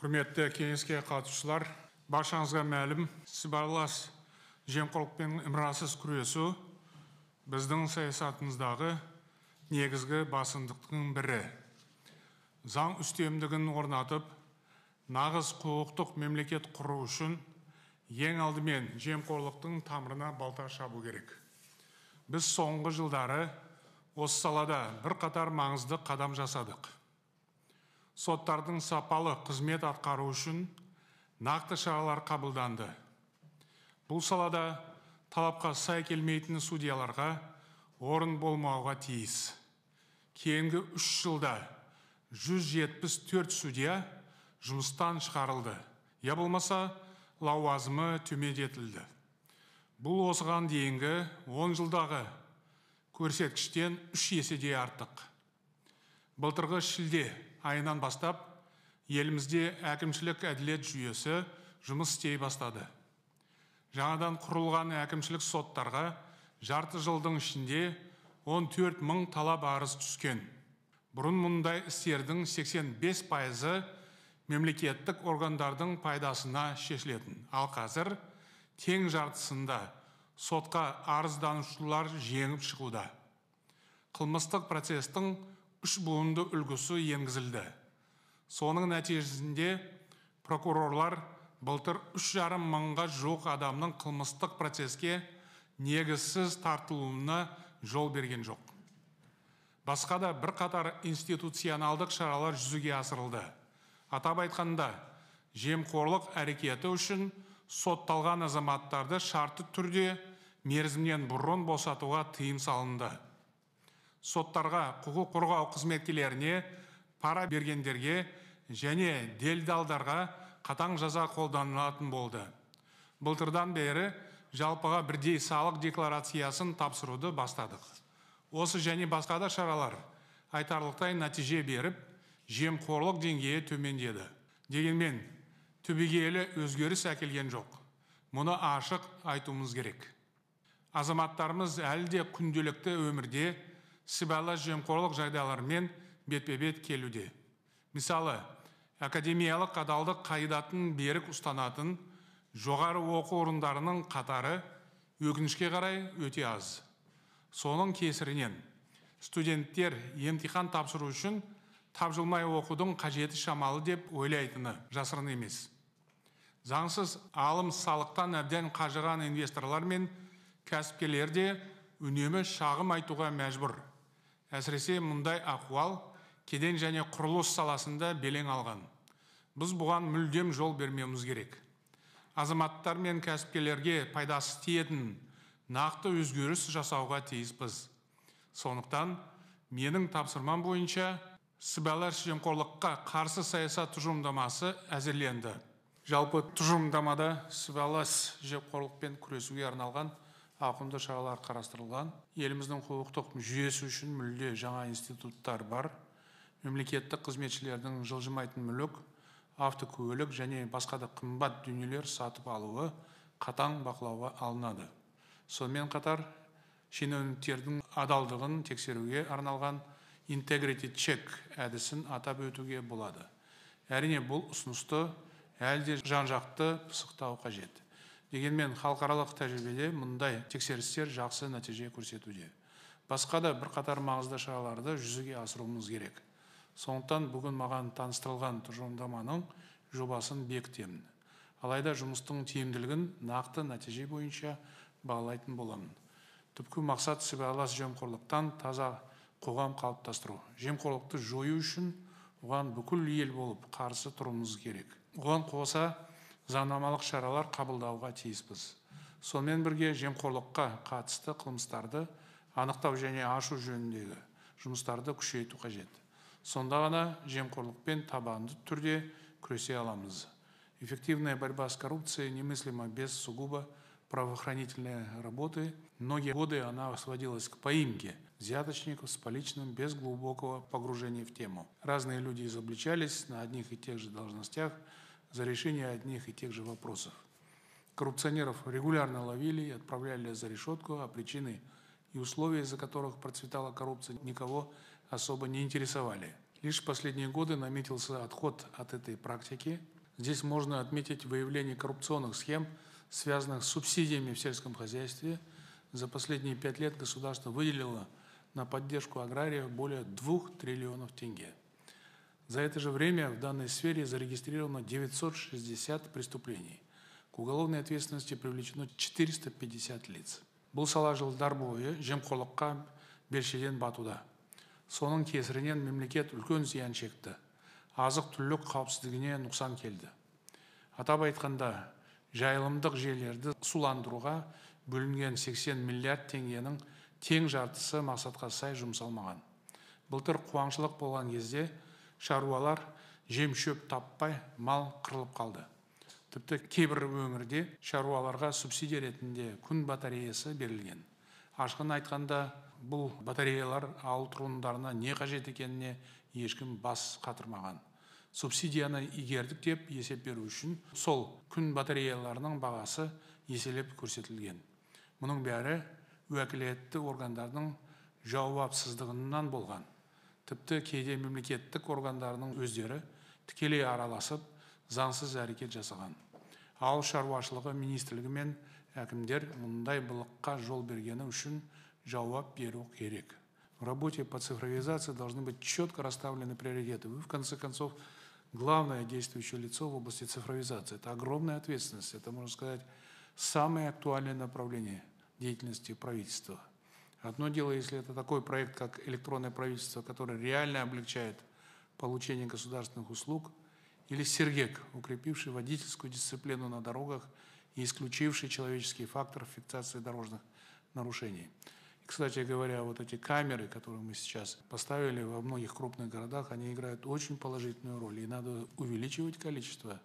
құрметті кеңеске қатысушылар баршаңызға мәлім сыбайлас жемқорлықпен ымырасыз күресу біздің саясатымыздағы негізгі басымдықтың бірі. Заң үстемдігін орнатып нағыз құқықтық мемлекет құру үшін ең алдымен жемқорлықтың тамырына балта шабу керек. Біз соңғы жылдары осы салада бірқатар маңызды қадам жасадық. Соттардың сапалы қызмет атқару үшін нақты шаралар қабылданды. Бұл салада талапқа сай келмейтін судьяларға орын болмауға тиіс. Кейінгі үш жылда 174 судья жұмыстан шығарылды. Я болмаса лауазымы төмендетілді. Бұл осыған дейінгі 10 жылдағы көрсеткіштен үш еседей артық. Былтырғы шілде айынан бастап елімізде әкімшілік әділет жүйесі жұмыс істей бастады. Жаңадан құрылған әкімшілік соттарға жарты жылдың ішінде 14 мың талап арыз түскен. Бұрын мұндай істердің 85 пайызы мемлекеттік органдардың пайдасына шешілетін. Ал қазір тең жартысында сотқа арызданушылар жеңіп шығуда. Қылмыстық процестің үш буынды үлгісі енгізілді. Соның нәтижесінде прокурорлар былтыр үш жарым мыңға жуық адамның қылмыстық процеске негізсіз тартылуына жол берген жоқ. Басқа да бірқатар институционалдық шаралар жүзеге асырылды. Атап айтқанда жемқорлық әрекеті үшін сотталған азаматтарды шартты түрде мерзімнен бұрын босатуға тыйым салынды. Соттарға құқық қорғау қызметкерлеріне пара бергендерге және делдалдарға қатаң жаза қолданылатын болды. Былтырдан бері жалпыға бірдей салық декларациясын тапсыруды бастадық. Осы және басқа да шаралар айтарлықтай нәтиже беріп жемқорлық деңгейі төмендеді. Дегенмен түбегейлі өзгеріс әкелген жоқ. Мұны ашық айтуымыз керек. Азаматтарымыз әлі де күнделікті өмірде сыбайлас жемқорлық жағдайларымен бетпе бет келуде. Мысалы академиялық адалдық қағидатын берік ұстанатын жоғары оқу орындарының қатары өкінішке қарай өте аз. Соның кесірінен студенттер емтихан тапсыру үшін тапжылмай оқудың қажеті шамалы деп ойлайтыны жасырын емес. Заңсыз алым салықтан әбден қажыған инвесторлар мен кәсіпкерлер де үнемі шағым айтуға мәжбүр. Әсіресе мұндай ахуал кеден және құрылыс саласында белең алған. Біз бұған мүлдем жол бермеуіміз керек. Азаматтар мен кәсіпкерлерге пайдасы тиетін нақты өзгеріс жасауға тиіспіз. Сондықтан менің тапсырмам бойынша сыбайлас жемқорлыққа қарсы саясат тұжырымдамасы әзірленді. Жалпы тұжырымдамада сыбайлас жемқорлықпен күресуге арналған ауқымды шаралар қарастырылған. Еліміздің құқықтық жүйесі үшін мүлде жаңа институттар бар. Мемлекеттік қызметшілердің жылжымайтын мүлік автокөлік және басқа да қымбат дүниелер сатып алуы қатаң бақылауға алынады. Сонымен қатар шенеуніктердің адалдығын тексеруге арналған integrity check әдісін атап өтуге болады. Әрине бұл ұсынысты әлі де жан жақты пысықтау қажет. Дегенмен халықаралық тәжірибеде мұндай тексерістер жақсы нәтиже көрсетуде. Басқа да бірқатар маңызды шараларды жүзеге асыруымыз керек. Сондықтан бүгін маған таныстырылған тұжырымдаманың жобасын бекітемін. Алайда жұмыстың тиімділігін нақты нәтиже бойынша бағалайтын боламын. Түпкі мақсат сыбайлас жемқорлықтан таза қоғам қалыптастыру. Жемқорлықты жою үшін оған бүкіл ел болып қарсы тұруымыз керек. Оған қоса заңнамалық шаралар қабылдауға тиіспіз сонымен бірге жемқорлыққа қатысты қылмыстарды анықтау және ашу жөніндегі жұмыстарды күшейту қажет сонда ғана жемқорлықпен табанды түрде күресе аламыз эффективная борьба с коррупцией немыслима без сугубо правоохранительной работы. Многие годы она сводилась к поимке взяточников с поличным без глубокого погружения в тему. Разные люди изобличались на одних и тех же должностях за решение одних и тех же вопросов. Коррупционеров регулярно ловили и отправляли за решетку, а причины и условия, из-за которых процветала коррупция, никого особо не интересовали. Лишь в последние годы наметился отход от этой практики. Здесь можно отметить выявление коррупционных схем, связанных с субсидиями в сельском хозяйстве. За последние пять лет государство выделило на поддержку аграриев более 2 триллионов тенге. За это же время в данной сфере зарегистрировано 960 преступлений. К уголовной ответственности привлечено 450 лиц. Бұл сала жылдар бойы жемқорлыққа белшеден батуда соның кесірінен мемлекет үлкен зиян шекті азық түлік қауіпсіздігіне нұқсан келді атап айтқанда жайылымдық жерлерді суландыруға бөлінген 80 миллиард теңгенің тең жартысы мақсатқа сай жұмсалмаған былтыр қуаңшылық болған кезде шаруалар жем шөп таппай мал қырылып қалды. Тіпті кейбір өңірде шаруаларға субсидия ретінде күн батареясы берілген. Ашығын айтқанда бұл батареялар ауыл тұрғындарына не қажет екеніне ешкім бас қатырмаған. Субсидияны игердік деп есеп беру үшін сол күн батареяларының бағасы еселеп көрсетілген. Мұның бәрі уәкілетті органдардың жауапсыздығынан болған. тіпті кейде мемлекеттік органдарының өздері тікелей араласып заңсыз әрекет жасаған ауыл шаруашылығы министрлігі мен әкімдер мұндай былыққа жол бергені үшін жауап беру керек в работе по цифровизации должны быть четко расставлены приоритеты вы в конце концов главное действующее лицо в области цифровизации это огромная ответственность это можно сказать самое актуальное направление деятельности правительства одно дело если это такой проект как электронное правительство который реально облегчает получение государственных услуг или Сергек, укрепивший водительскую дисциплину на дорогах и исключивший человеческий фактор фиксации дорожных нарушений. И, кстати говоря, вот эти камеры, которые мы сейчас поставили во многих крупных городах, они играют очень положительную роль, и надо увеличивать количество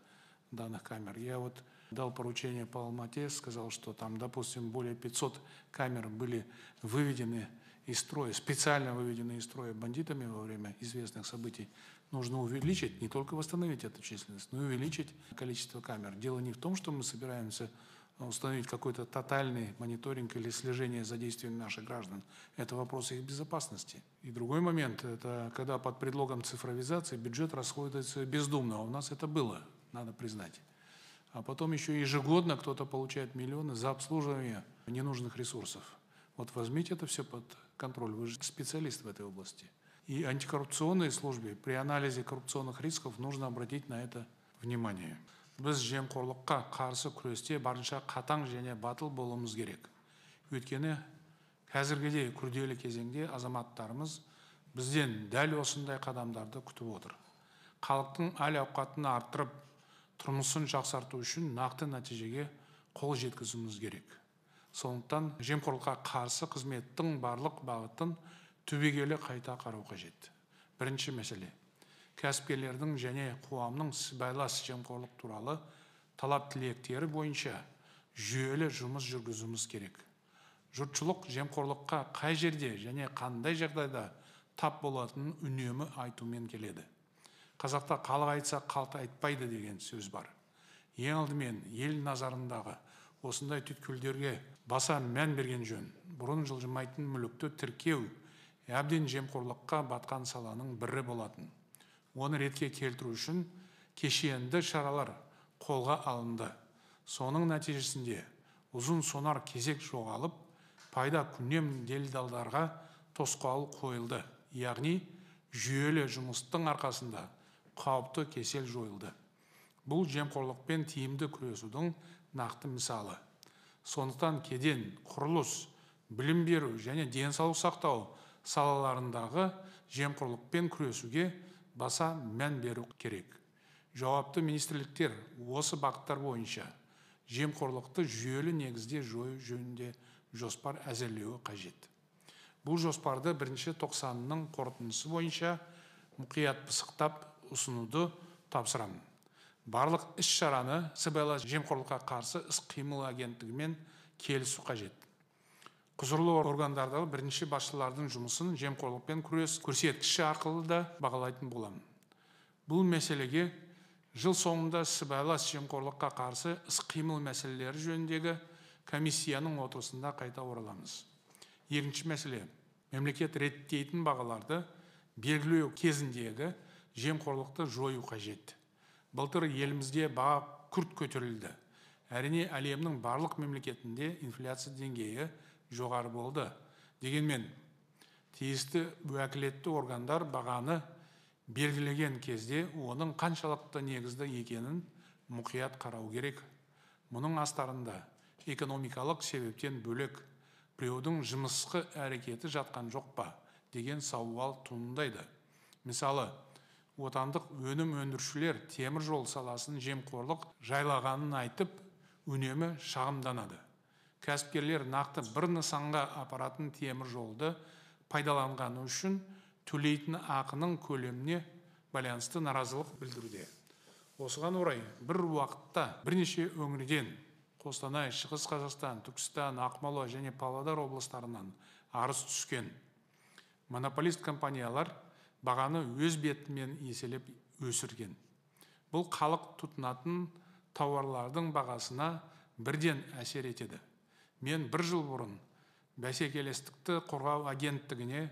данных камер. Я вот дал поручение по Алмате, сказал, что там, допустим, более 500 камер были выведены из строя, специально выведены из строя бандитами во время известных событий нужно увеличить, не только восстановить эту численность, но и увеличить количество камер. Дело не в том, что мы собираемся установить какой-то тотальный мониторинг или слежение за действиями наших граждан. Это вопрос их безопасности. И другой момент, это когда под предлогом цифровизации бюджет расходуется бездумно. А у нас это было, надо признать. А потом еще ежегодно кто-то получает миллионы за обслуживание ненужных ресурсов. Вот возьмите это все под контроль, вы же специалист в этой области. И антикоррупционной службе при анализе коррупционных рисков нужно обратить на это внимание. Біз жемқорлыққа қарсы күресте барынша қатаң және батыл болуымыз керек. Өйткені қазіргідей күрделі кезеңде азаматтарымыз бізден дәл осындай қадамдарды күтіп отыр. Халықтың әл ауқатын арттырып, тұрмысын жақсарту үшін нақты нәтижеге қол жеткізуіміз керек. Сондықтан жемқорлыққа қарсы қызметтің барлық бағытын түбегейлі қайта қарау қажет. Бірінші мәселе. Кәсіпкерлердің және қоғамның сыбайлас жемқорлық туралы талап тілектері бойынша жүйелі жұмыс жүргізуіміз керек. Жұртшылық жемқорлыққа қай жерде және қандай жағдайда тап болатынын үнемі айтумен келеді. Қазақта халық айтса қалт айтпайды деген сөз бар. Ең алдымен ел назарындағы осындай түйткілдерге баса мән берген жөн. Бұрын жылжымайтын мүлікті тіркеу әбден жемқорлыққа батқан саланың бірі болатын. Оны ретке келтіру үшін кешенді шаралар қолға алынды. Соның нәтижесінде ұзын сонар кезек жоғалып пайда күнем делдалдарға тосқауыл қойылды. Яғни жүйелі жұмыстың арқасында қауіпті кесел жойылды. Бұл жемқорлықпен тиімді күресудің нақты мысалы сондықтан кеден құрылыс білім беру және денсаулық сақтау салаларындағы жемқорлықпен күресуге баса мән беру керек. Жауапты министрліктер осы бағыттар бойынша жемқорлықты жүйелі негізде жою жөнінде жоспар әзірлеуі қажет. Бұл жоспарды бірінші тоқсанның қорытындысы бойынша мұқият пысықтап ұсынуды тапсырамын. Барлық іс шараны сыбайлас жемқорлыққа қарсы іс қимыл агенттігімен келісу қажет. Құзырлы органдардағы бірінші басшылардың жұмысын жемқорлықпен күрес көрсеткіші арқылы да бағалайтын боламын. Бұл мәселеге жыл соңында сыбайлас жемқорлыққа қарсы іс қимыл мәселелері жөніндегі комиссияның отырысында қайта ораламыз. Екінші мәселе мемлекет реттейтін бағаларды белгілеу кезіндегі жемқорлықты жою қажет. Былтыр елімізде баға күрт көтерілді. Әрине әлемнің барлық мемлекетінде инфляция деңгейі жоғары болды. Дегенмен тиісті уәкілетті органдар бағаны белгілеген кезде оның қаншалықты негізді екенін мұқият қарау керек. Мұның астарында экономикалық себептен бөлек біреудің жымысқы әрекеті жатқан жоқ па деген сауал туындайды. Мысалы отандық өнім өндірушілер темір жол саласын жемқорлық жайлағанын айтып үнемі шағымданады. Кәсіпкерлер нақты бір нысанға апаратын темір жолды пайдаланғаны үшін төлейтін ақының көлеміне байланысты наразылық білдіруде. Осыған орай бір уақытта бірнеше өңірден қостанай шығыс қазақстан түркістан ақмола және павлодар облыстарынан арыз түскен. Монополист компаниялар бағаны өз бетімен еселеп өсірген. Бұл халық тұтынатын тауарлардың бағасына бірден әсер етеді. Мен бір жыл бұрын бәсекелестікті қорғау агенттігіне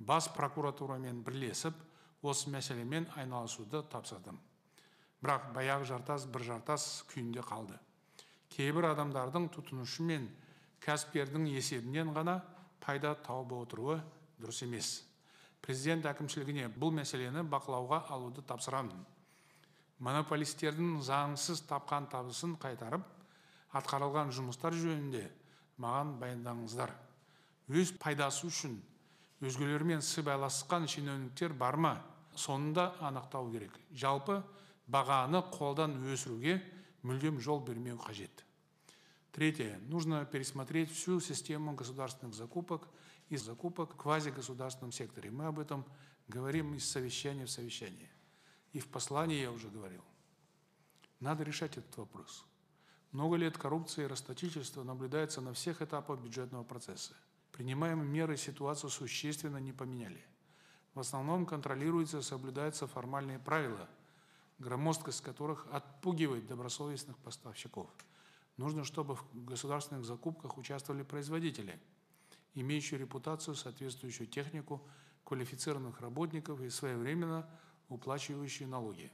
бас прокуратурамен бірлесіп осы мәселемен айналысуды тапсырдым. Бірақ баяғы жартас бір жартас күйінде қалды. Кейбір адамдардың тұтынушы мен кәсіпкердің есебінен ғана пайда тауып отыруы дұрыс емес. Президент әкімшілігіне бұл мәселені бақылауға алуды тапсырамын. Монополистердің заңсыз тапқан табысын қайтарып атқарылған жұмыстар жөнінде маған баяндаңыздар. Өз пайдасы үшін өзгелермен сыбайласқан шенеуніктер бар ма? Соны да анықтау керек. Жалпы бағаны қолдан өсіруге мүлдем жол бермеу қажет. Третье. Нужно пересмотреть всю систему государственных закупок и закупок в квазигосударственном секторе. Мы об этом говорим из совещания в совещание. И в послании я уже говорил. Надо решать этот вопрос. Много лет коррупция и расточительство наблюдается на всех этапах бюджетного процесса. Принимаемые меры ситуацию существенно не поменяли. В основном контролируются и соблюдаются формальные правила – громоздкость которых отпугивает добросовестных поставщиков. Нужно, чтобы в государственных закупках участвовали производители, имеющие репутацию, соответствующую технику, квалифицированных работников и своевременно уплачивающие налоги.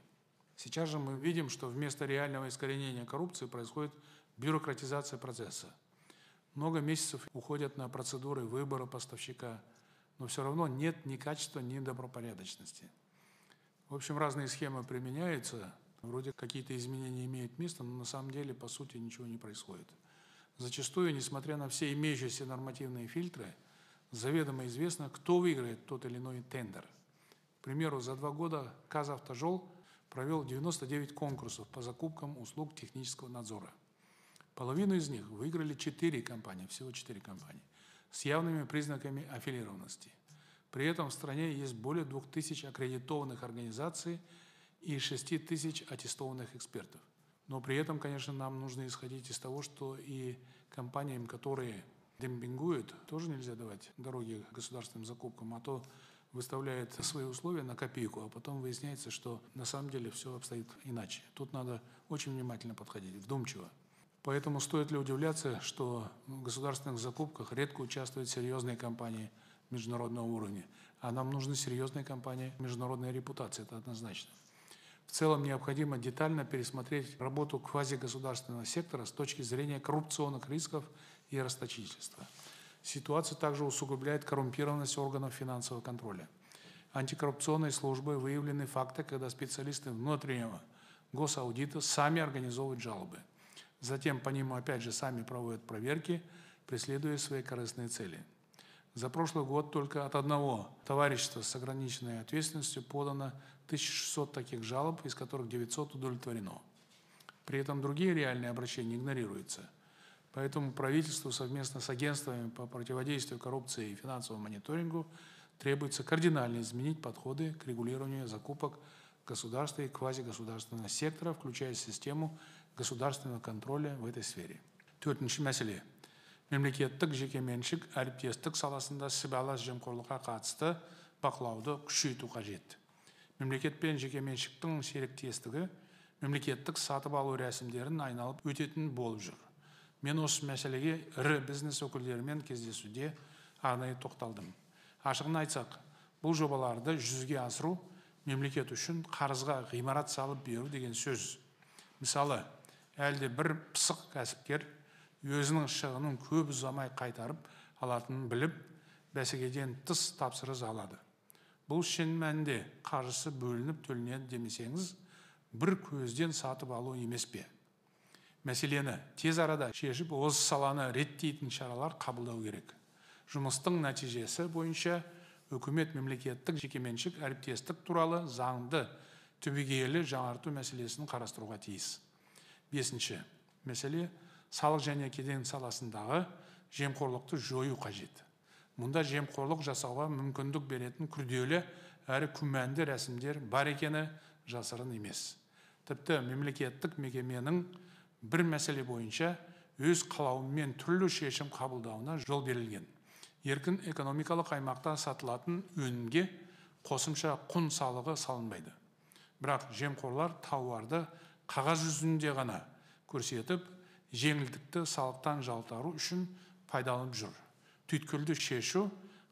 Сейчас же мы видим, что вместо реального искоренения коррупции происходит бюрократизация процесса. Много месяцев уходят на процедуры выбора поставщика, но все равно нет ни качества, ни добропорядочности. В общем, разные схемы применяются, вроде какие-то изменения имеют место, но на самом деле, по сути, ничего не происходит. Зачастую, несмотря на все имеющиеся нормативные фильтры, заведомо известно, кто выиграет тот или иной тендер. К примеру, за два года Казавтожол провел 99 конкурсов по закупкам услуг технического надзора. Половину из них выиграли 4 компании, всего 4 компании, с явными признаками аффилированности. При этом в стране есть более 2000 аккредитованных организаций и 6 тысяч аттестованных экспертов. Но при этом, конечно, нам нужно исходить из того, что и компаниям, которые демпингуют, тоже нельзя давать дороги государственным закупкам, а то выставляет свои условия на копейку, а потом выясняется, что на самом деле все обстоит иначе. Тут надо очень внимательно подходить, вдумчиво. Поэтому стоит ли удивляться, что в государственных закупках редко участвуют серьезные компании – международного уровня. А нам нужны серьезные компании, международная репутация, это однозначно. В целом необходимо детально пересмотреть работу квазигосударственного сектора с точки зрения коррупционных рисков и расточительства. Ситуацию также усугубляет коррумпированность органов финансового контроля. Антикоррупционной службой выявлены факты, когда специалисты внутреннего госаудита сами организовывают жалобы. Затем по ним опять же сами проводят проверки, преследуя свои корыстные цели. За прошлый год только от одного товарищества с ограниченной ответственностью подано 1600 таких жалоб, из которых 900 удовлетворено. При этом другие реальные обращения игнорируются. Поэтому правительству совместно с агентствами по противодействию коррупции и финансовому мониторингу требуется кардинально изменить подходы к регулированию закупок государства и квазигосударственного сектора, включая систему государственного контроля в этой сфере. Төртінші мәселе мемлекеттік жекеменшік әріптестік саласында сыбайлас жемқорлыққа қатысты бақылауды күшейту қажет. Мемлекет пен жекеменшіктің серіктестігі мемлекеттік сатып алу рәсімдерін айналып өтетін болып жүр. Мен осы мәселеге ірі бизнес өкілдерімен кездесуде арнайы тоқталдым. Ашығын айтсақ бұл жобаларды жүзеге асыру мемлекет үшін қарызға ғимарат салып беру деген сөз. Мысалы әлде бір пысық кәсіпкер өзінің шығынын көп ұзамай қайтарып алатынын біліп бәсекеден тыс тапсырыс алады. Бұл шын мәнінде қаржысы бөлініп төленеді демесеңіз бір көзден сатып алу емес пе? Мәселені тез арада шешіп осы саланы реттейтін шаралар қабылдау керек. Жұмыстың нәтижесі бойынша үкімет мемлекеттік жекеменшік әріптестік туралы заңды түбегейлі жаңарту мәселесін қарастыруға тиіс. Бесінші мәселе салық және кеден саласындағы жемқорлықты жою қажет. Мұнда жемқорлық жасауға мүмкіндік беретін күрделі әрі күмәнді рәсімдер бар екені жасырын емес. Тіпті мемлекеттік мекеменің бір мәселе бойынша өз қалауымен түрлі шешім қабылдауына жол берілген. Еркін экономикалық аймақта сатылатын өнімге қосымша құн салығы салынбайды. Бірақ жемқорлар тауарды қағаз жүзінде ғана көрсетіп жеңілдікті салықтан жалтару үшін пайдаланып жүр. Түйткілді шешу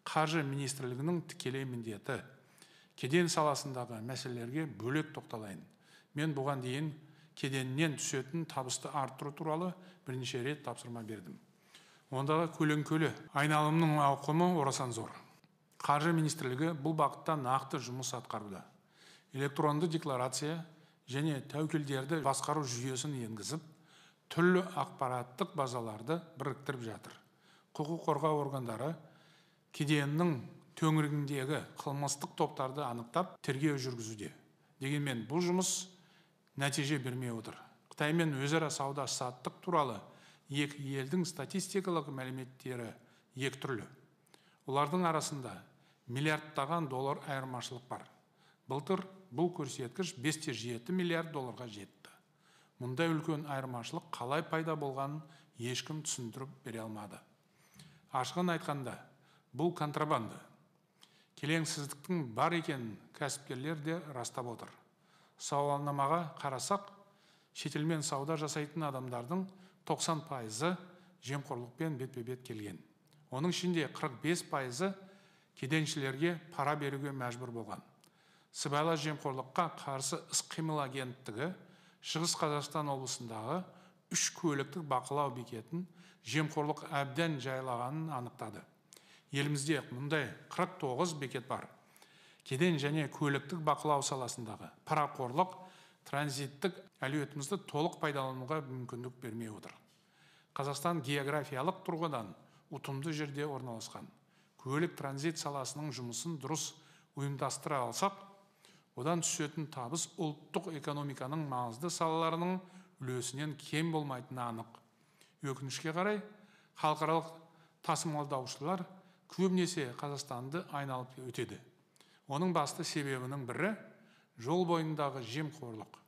қаржы министрлігінің тікелей міндеті. Кеден саласындағы мәселелерге бөлек тоқталайын. Мен бұған дейін кеденнен түсетін табысты арттыру туралы бірнеше рет тапсырма бердім. Ондағы көлеңкелі айналымның ауқымы орасан зор. Қаржы министрлігі бұл бағытта нақты жұмыс атқаруда электронды декларация және тәуекелдерді басқару жүйесін енгізіп түрлі ақпараттық базаларды біріктіріп жатыр. Құқық қорғау органдары кеденнің төңірегіндегі қылмыстық топтарды анықтап тергеу жүргізуде. Дегенмен бұл жұмыс нәтиже бермей отыр. Қытаймен өзара сауда саттық туралы екі елдің статистикалық мәліметтері екі түрлі. Олардың арасында миллиардтаған доллар айырмашылық бар. Былтыр бұл көрсеткіш 5-7 миллиард долларға жетті. Мұндай үлкен айырмашылық қалай пайда болғанын ешкім түсіндіріп бере алмады. Ашығын айтқанда бұл контрабанда. Келеңсіздіктің бар екенін кәсіпкерлер де растап отыр. Сауалнамаға қарасақ шетелмен сауда жасайтын адамдардың 90 пайызы жемқорлықпен бетпе бет келген. Оның ішінде 45 пайызы кеденшілерге пара беруге мәжбүр болған. Сыбайлас жемқорлыққа қарсы іс қимыл агенттігі шығыс қазақстан облысындағы үш көліктік бақылау бекетін жемқорлық әбден жайлағанын анықтады. Елімізде мұндай 49 бекет бар. Кеден және көліктік бақылау саласындағы парақорлық транзиттік әлеуетімізді толық пайдалануға мүмкіндік бермей отыр. Қазақстан географиялық тұрғыдан ұтымды жерде орналасқан. Көлік транзит саласының жұмысын дұрыс ұйымдастыра алсақ одан түсетін табыс ұлттық экономиканың маңызды салаларының үлесінен кем болмайтыны анық. Өкінішке қарай халықаралық тасымалдаушылар көбінесе қазақстанды айналып өтеді. Оның басты себебінің бірі жол бойындағы жемқорлық.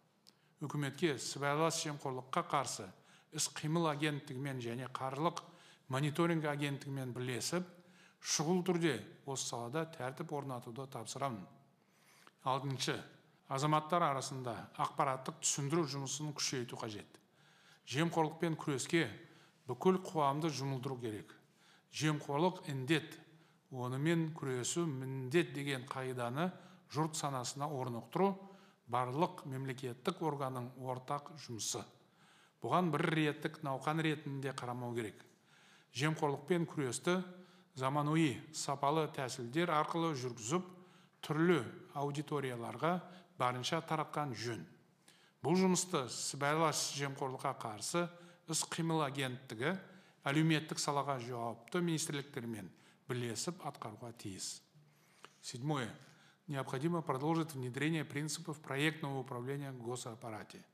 Үкіметке сыбайлас жемқорлыққа қарсы іс қимыл агенттігімен және қаржылық мониторинг агенттігімен бірлесіп шұғыл түрде осы салада тәртіп орнатуды тапсырамын. Алтыншы. Азаматтар арасында ақпараттық түсіндіру жұмысын күшейту қажет. Жемқорлықпен күреске бүкіл қоғамды жұмылдыру керек. Жемқорлық індет онымен күресу міндет деген қағиданы жұрт санасына орнықтыру барлық мемлекеттік органның ортақ жұмысы. Бұған бір реттік науқан ретінде қарамау керек. Жемқорлықпен күресті заманауи сапалы тәсілдер арқылы жүргізіп түрлі аудиторияларға барынша таратқан жөн бұл жұмысты сыбайлас жемқорлыққа қарсы іс қимыл агенттігі әлеуметтік салаға жауапты министрліктермен бірлесіп атқаруға тиіс седьмое необходимо продолжить внедрение принципов проектного управления в госаппарате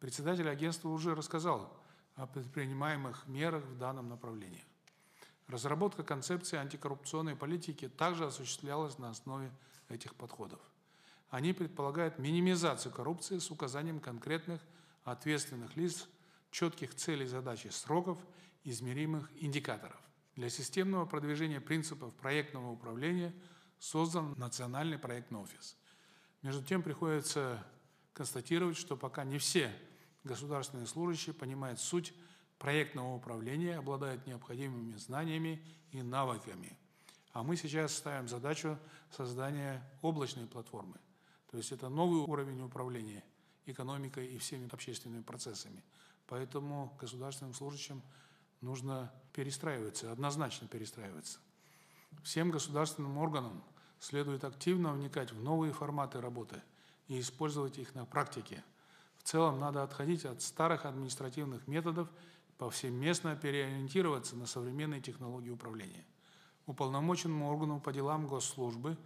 председатель агентства уже рассказал о предпринимаемых мерах в данном направлении разработка концепции антикоррупционной политики также осуществлялась на основе этих подходов. Они предполагают минимизацию коррупции с указанием конкретных ответственных лиц, четких целей, задач и сроков, измеримых индикаторов. Для системного продвижения принципов проектного управления создан Национальный проектный офис. Между тем приходится констатировать, что пока не все государственные служащие понимают суть проектного управления, обладают необходимыми знаниями и навыками – А мы сейчас ставим задачу создания облачной платформы. То есть это новый уровень управления экономикой и всеми общественными процессами. Поэтому государственным служащим нужно перестраиваться, однозначно перестраиваться. Всем государственным органам следует активно вникать в новые форматы работы и использовать их на практике. В целом надо отходить от старых административных методов, повсеместно переориентироваться на современные технологии управления. Уполномоченному органу по делам госслужбы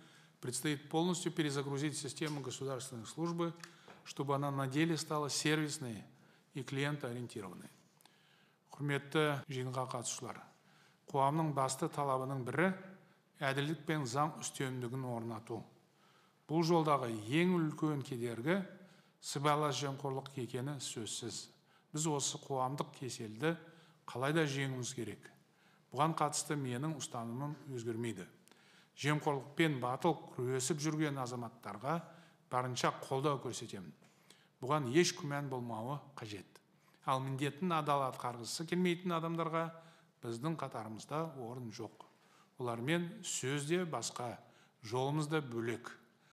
предстоит полностью перезагрузить систему государственной службы, чтобы она на деле стала сервисной и клиентоориентированной. құрметті жиынға қатысушылар қоғамның басты талабының бірі әділдік пен заң үстемдігін орнату. Бұл жолдағы ең үлкен кедергі сыбайлас жемқорлық екені сөзсіз. Біз осы қоғамдық кеселді қалайда жеңуіміз керек. Бұған қатысты менің ұстанымым өзгермейді. Жемқорлықпен батыл күресіп жүрген азаматтарға барынша қолдау көрсетемін. Бұған еш күмән болмауы қажет. Ал міндетін адал атқарғысы келмейтін адамдарға біздің қатарымызда орын жоқ. Олармен сөз де басқа жолымыз да бөлек.